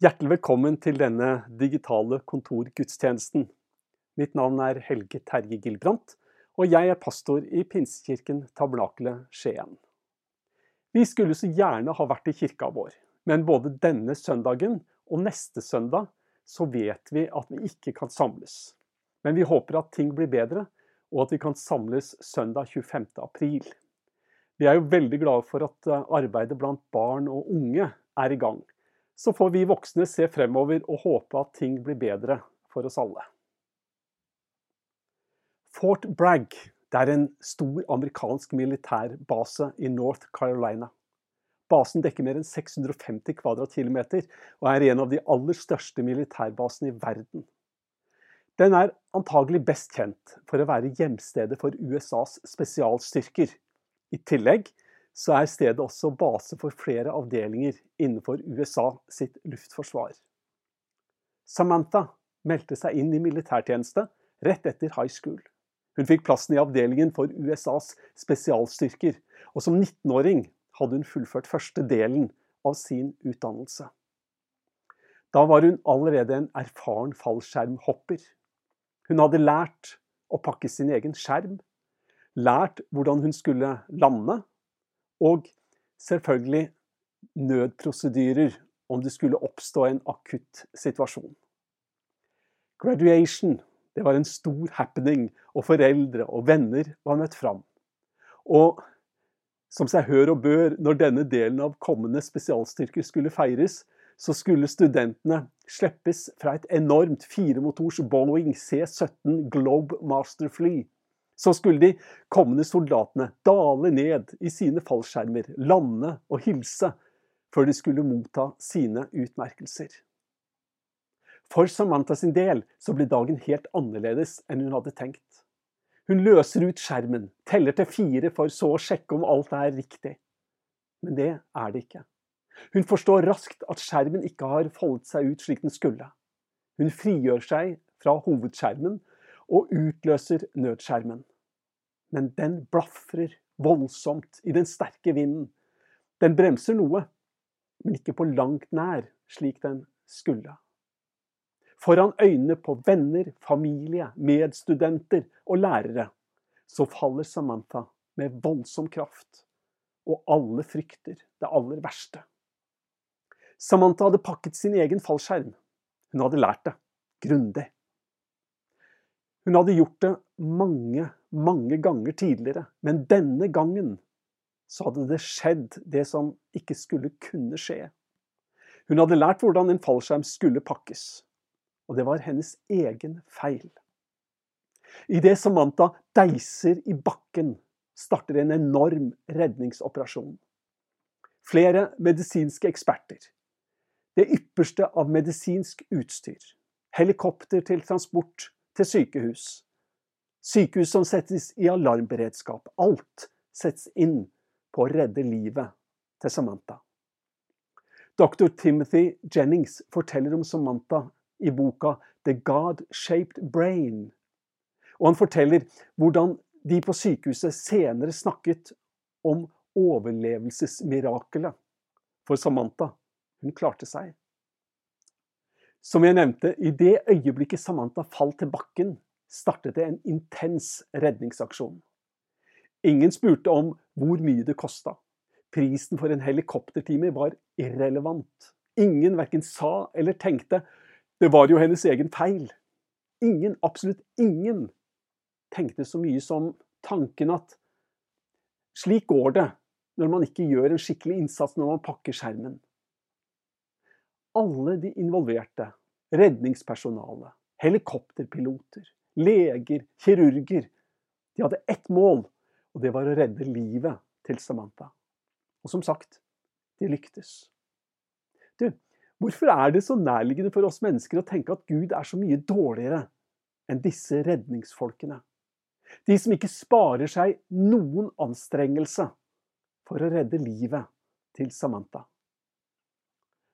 Hjertelig velkommen til denne digitale kontorgudstjenesten. Mitt navn er Helge Terje Gilbrandt, og jeg er pastor i Pinsekirken Tabernakelet Skien. Vi skulle så gjerne ha vært i kirka vår, men både denne søndagen og neste søndag så vet vi at vi ikke kan samles. Men vi håper at ting blir bedre, og at vi kan samles søndag 25. april. Vi er jo veldig glade for at eh, arbeidet blant barn og unge er i gang. Så får vi voksne se fremover og håpe at ting blir bedre for oss alle. Fort Bragg det er en stor amerikansk militærbase i North Carolina. Basen dekker mer enn 650 kvadratkilometer og er en av de aller største militærbasene i verden. Den er antagelig best kjent for å være hjemstedet for USAs spesialstyrker. I tillegg så er stedet også base for flere avdelinger innenfor USA sitt luftforsvar. Samantha meldte seg inn i militærtjeneste rett etter high school. Hun fikk plassen i avdelingen for USAs spesialstyrker, og som 19-åring hadde hun fullført første delen av sin utdannelse. Da var hun allerede en erfaren fallskjermhopper. Hun hadde lært å pakke sin egen skjerm, lært hvordan hun skulle lande, og selvfølgelig nødprosedyrer om det skulle oppstå en akutt situasjon. Graduation det var en stor happening, og foreldre og venner var møtt fram. Og som seg hør og bør, når denne delen av kommende spesialstyrker skulle feires, så skulle studentene slippes fra et enormt firemotors Boeing C-17 Globemaster-fly. Så skulle de kommende soldatene dale ned i sine fallskjermer, lande og hilse, før de skulle motta sine utmerkelser. For Samantha sin del så ble dagen helt annerledes enn hun hadde tenkt. Hun løser ut skjermen, teller til fire for så å sjekke om alt er riktig. Men det er det ikke. Hun forstår raskt at skjermen ikke har foldet seg ut slik den skulle. Hun frigjør seg fra hovedskjermen og utløser nødskjermen. Men den blafrer voldsomt i den sterke vinden. Den bremser noe, men ikke på langt nær slik den skulle foran øynene på venner, familie, medstudenter og lærere, så faller Samantha med voldsom kraft, og alle frykter det aller verste. Samantha hadde pakket sin egen fallskjerm. Hun hadde lært det grundig. Hun hadde gjort det mange, mange ganger tidligere, men denne gangen så hadde det skjedd det som ikke skulle kunne skje. Hun hadde lært hvordan en fallskjerm skulle pakkes. Og det var hennes egen feil. Idet Samantha deiser i bakken, starter en enorm redningsoperasjon. Flere medisinske eksperter. Det ypperste av medisinsk utstyr. Helikopter til transport til sykehus. Sykehus som settes i alarmberedskap. Alt settes inn på å redde livet til Samantha. Dr. Timothy Jennings forteller om Samantha i boka The God-Shaped Brain. Og han forteller hvordan de på sykehuset senere snakket om overlevelsesmirakelet for Samantha. Hun klarte seg. Som jeg nevnte, i det øyeblikket Samantha falt til bakken, startet det en intens redningsaksjon. Ingen spurte om hvor mye det kosta. Prisen for en helikoptertime var irrelevant. Ingen verken sa eller tenkte det var jo hennes egen feil. Ingen, absolutt ingen, tenkte så mye som tanken at slik går det når man ikke gjør en skikkelig innsats når man pakker skjermen. Alle de involverte, redningspersonale, helikopterpiloter, leger, kirurger, de hadde ett mål, og det var å redde livet til Samantha. Og som sagt, de lyktes. Du, Hvorfor er det så nærliggende for oss mennesker å tenke at Gud er så mye dårligere enn disse redningsfolkene? De som ikke sparer seg noen anstrengelse for å redde livet til Samantha.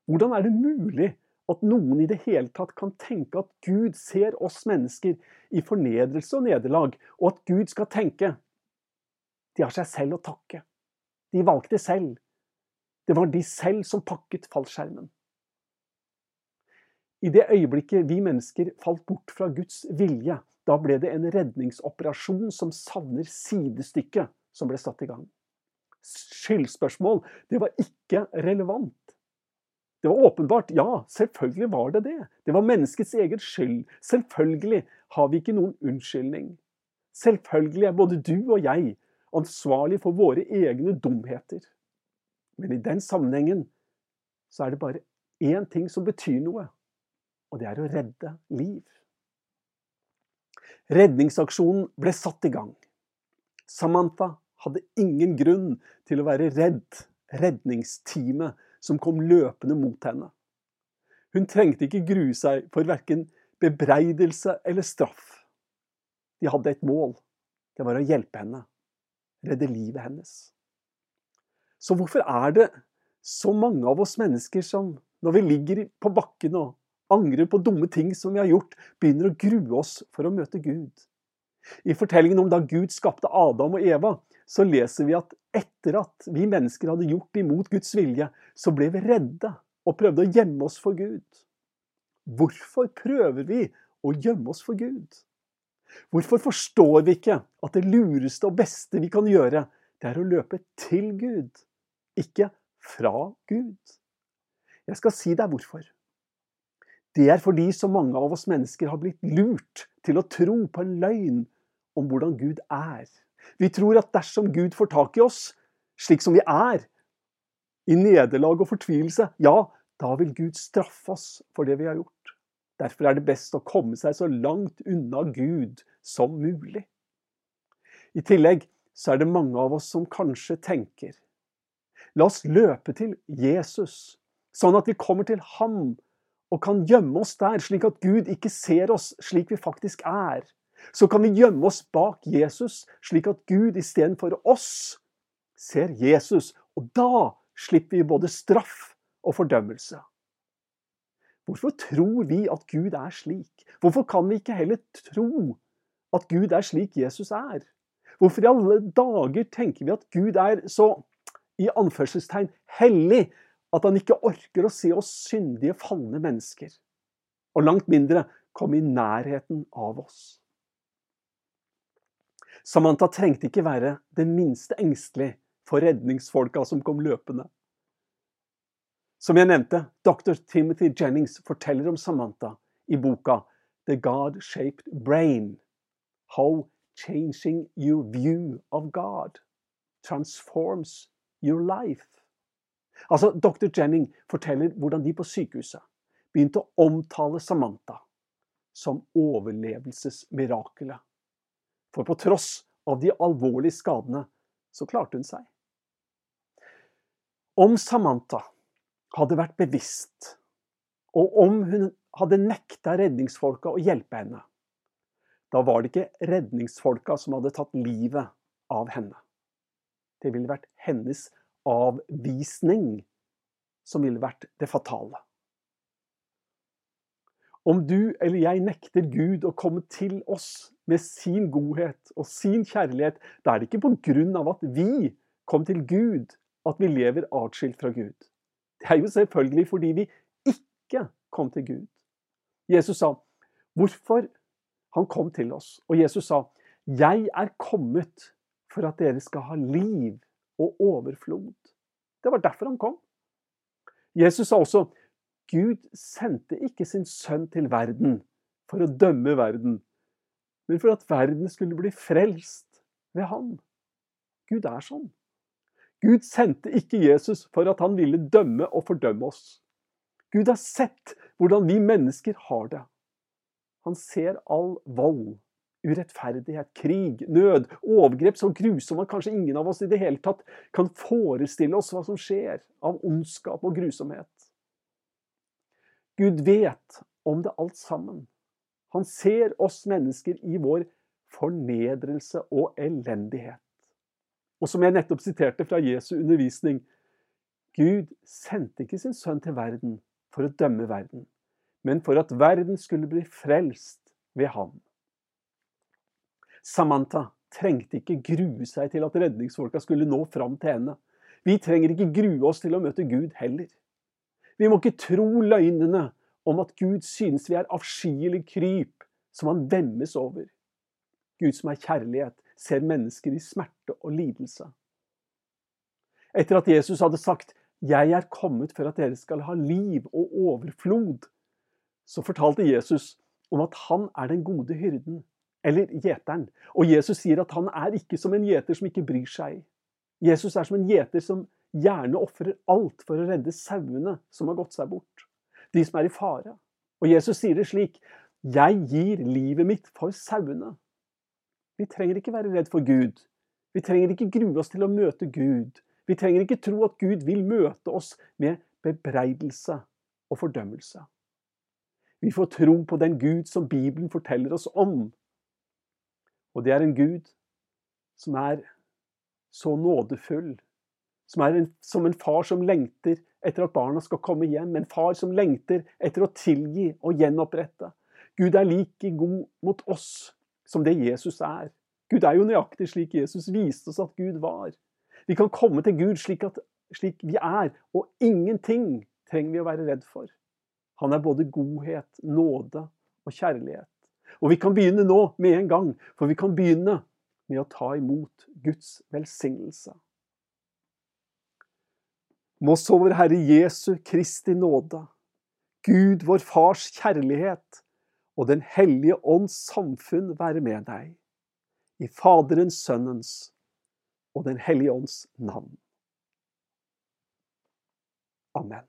Hvordan er det mulig at noen i det hele tatt kan tenke at Gud ser oss mennesker i fornedrelse og nederlag, og at Gud skal tenke de har seg selv å takke. De valgte selv. Det var de selv som pakket fallskjermen. I det øyeblikket vi mennesker falt bort fra Guds vilje, da ble det en redningsoperasjon som savner sidestykke, som ble satt i gang. Skyldspørsmål, det var ikke relevant. Det var åpenbart, ja, selvfølgelig var det det. Det var menneskets egen skyld. Selvfølgelig har vi ikke noen unnskyldning. Selvfølgelig er både du og jeg ansvarlig for våre egne dumheter. Men i den sammenhengen så er det bare én ting som betyr noe, og det er å redde liv. Redningsaksjonen ble satt i gang. Samantha hadde ingen grunn til å være redd redningsteamet som kom løpende mot henne. Hun trengte ikke grue seg for verken bebreidelse eller straff. De hadde et mål. Det var å hjelpe henne. Redde livet hennes. Så hvorfor er det så mange av oss mennesker som, når vi ligger på bakken og angrer på dumme ting som vi har gjort, begynner å grue oss for å møte Gud? I fortellingen om da Gud skapte Adam og Eva, så leser vi at etter at vi mennesker hadde gjort imot Guds vilje, så ble vi redde og prøvde å gjemme oss for Gud. Hvorfor prøver vi å gjemme oss for Gud? Hvorfor forstår vi ikke at det lureste og beste vi kan gjøre, det er å løpe til Gud, ikke fra Gud? Jeg skal si deg hvorfor. Det er fordi så mange av oss mennesker har blitt lurt til å tro på en løgn om hvordan Gud er. Vi tror at dersom Gud får tak i oss slik som vi er, i nederlag og fortvilelse, ja, da vil Gud straffe oss for det vi har gjort. Derfor er det best å komme seg så langt unna Gud som mulig. I tillegg så er det mange av oss som kanskje tenker La oss løpe til Jesus, sånn at vi kommer til ham og kan gjemme oss der, slik at Gud ikke ser oss slik vi faktisk er så kan vi gjemme oss bak Jesus, slik at Gud istedenfor oss ser Jesus. Og da slipper vi både straff og fordømmelse. Hvorfor tror vi at Gud er slik? Hvorfor kan vi ikke heller tro at Gud er slik Jesus er? Hvorfor i alle dager tenker vi at Gud er så i anførselstegn hellig at han ikke orker å se oss syndige, falne mennesker? Og langt mindre komme i nærheten av oss. Samantha trengte ikke være det minste engstelig for redningsfolka som kom løpende. Som jeg nevnte, dr. Timothy Jennings forteller om Samantha i boka The God-Shaped Brain. How changing your view of God transforms your life. Altså, Dr. Jennings forteller hvordan de på sykehuset begynte å omtale Samantha som overlevelsesmirakelet. For på tross av de alvorlige skadene, så klarte hun seg. Om Samantha hadde vært bevisst, og om hun hadde nekta redningsfolka å hjelpe henne, da var det ikke redningsfolka som hadde tatt livet av henne. Det ville vært hennes avvisning som ville vært det fatale. Om du eller jeg nekter Gud å komme til oss med sin godhet og sin kjærlighet, da er det ikke på grunn av at vi kom til Gud at vi lever atskilt fra Gud. Det er jo selvfølgelig fordi vi ikke kom til Gud. Jesus sa hvorfor han kom til oss. Og Jesus sa, 'Jeg er kommet for at dere skal ha liv og overflod'. Det var derfor han kom. Jesus sa også, Gud sendte ikke sin sønn til verden for å dømme verden, men for at verden skulle bli frelst ved ham. Gud er sånn. Gud sendte ikke Jesus for at han ville dømme og fordømme oss. Gud har sett hvordan vi mennesker har det. Han ser all vold, urettferdighet, krig, nød, overgrep så grusomme at kanskje ingen av oss i det hele tatt kan forestille oss hva som skjer av ondskap og grusomhet. Gud vet om det alt sammen. Han ser oss mennesker i vår fornedrelse og elendighet. Og som jeg nettopp siterte fra Jesu undervisning Gud sendte ikke sin sønn til verden for å dømme verden, men for at verden skulle bli frelst ved ham. Samantha trengte ikke grue seg til at redningsfolka skulle nå fram til henne. Vi trenger ikke grue oss til å møte Gud heller. Vi må ikke tro løgnene om at Gud synes vi er avskyelig kryp som han vemmes over. Gud som er kjærlighet, ser mennesker i smerte og lidelse. Etter at Jesus hadde sagt 'Jeg er kommet for at dere skal ha liv og overflod', så fortalte Jesus om at han er den gode hyrden, eller gjeteren. Og Jesus sier at han er ikke som en gjeter som ikke bryr seg. Jesus er som en gjeter som gjerne ofrer alt for å redde sauene som har gått seg bort. De som er i fare. Og Jesus sier det slik Jeg gir livet mitt for sauene. Vi trenger ikke være redd for Gud. Vi trenger ikke grue oss til å møte Gud. Vi trenger ikke tro at Gud vil møte oss med bebreidelse og fordømmelse. Vi får tro på den Gud som Bibelen forteller oss om. Og det er en Gud som er så nådefull, som er en, som en far som lengter etter at barna skal komme hjem, en far som lengter etter å tilgi og gjenopprette. Gud er like god mot oss som det Jesus er. Gud er jo nøyaktig slik Jesus viste oss at Gud var. Vi kan komme til Gud slik, at, slik vi er, og ingenting trenger vi å være redd for. Han er både godhet, nåde og kjærlighet. Og vi kan begynne nå med en gang, for vi kan begynne med å ta imot Guds velsignelse. Må så vår Herre Jesu Kristi nåde, Gud vår Fars kjærlighet og Den hellige ånds samfunn være med deg. I Faderens, Sønnens og Den hellige ånds navn. Amen.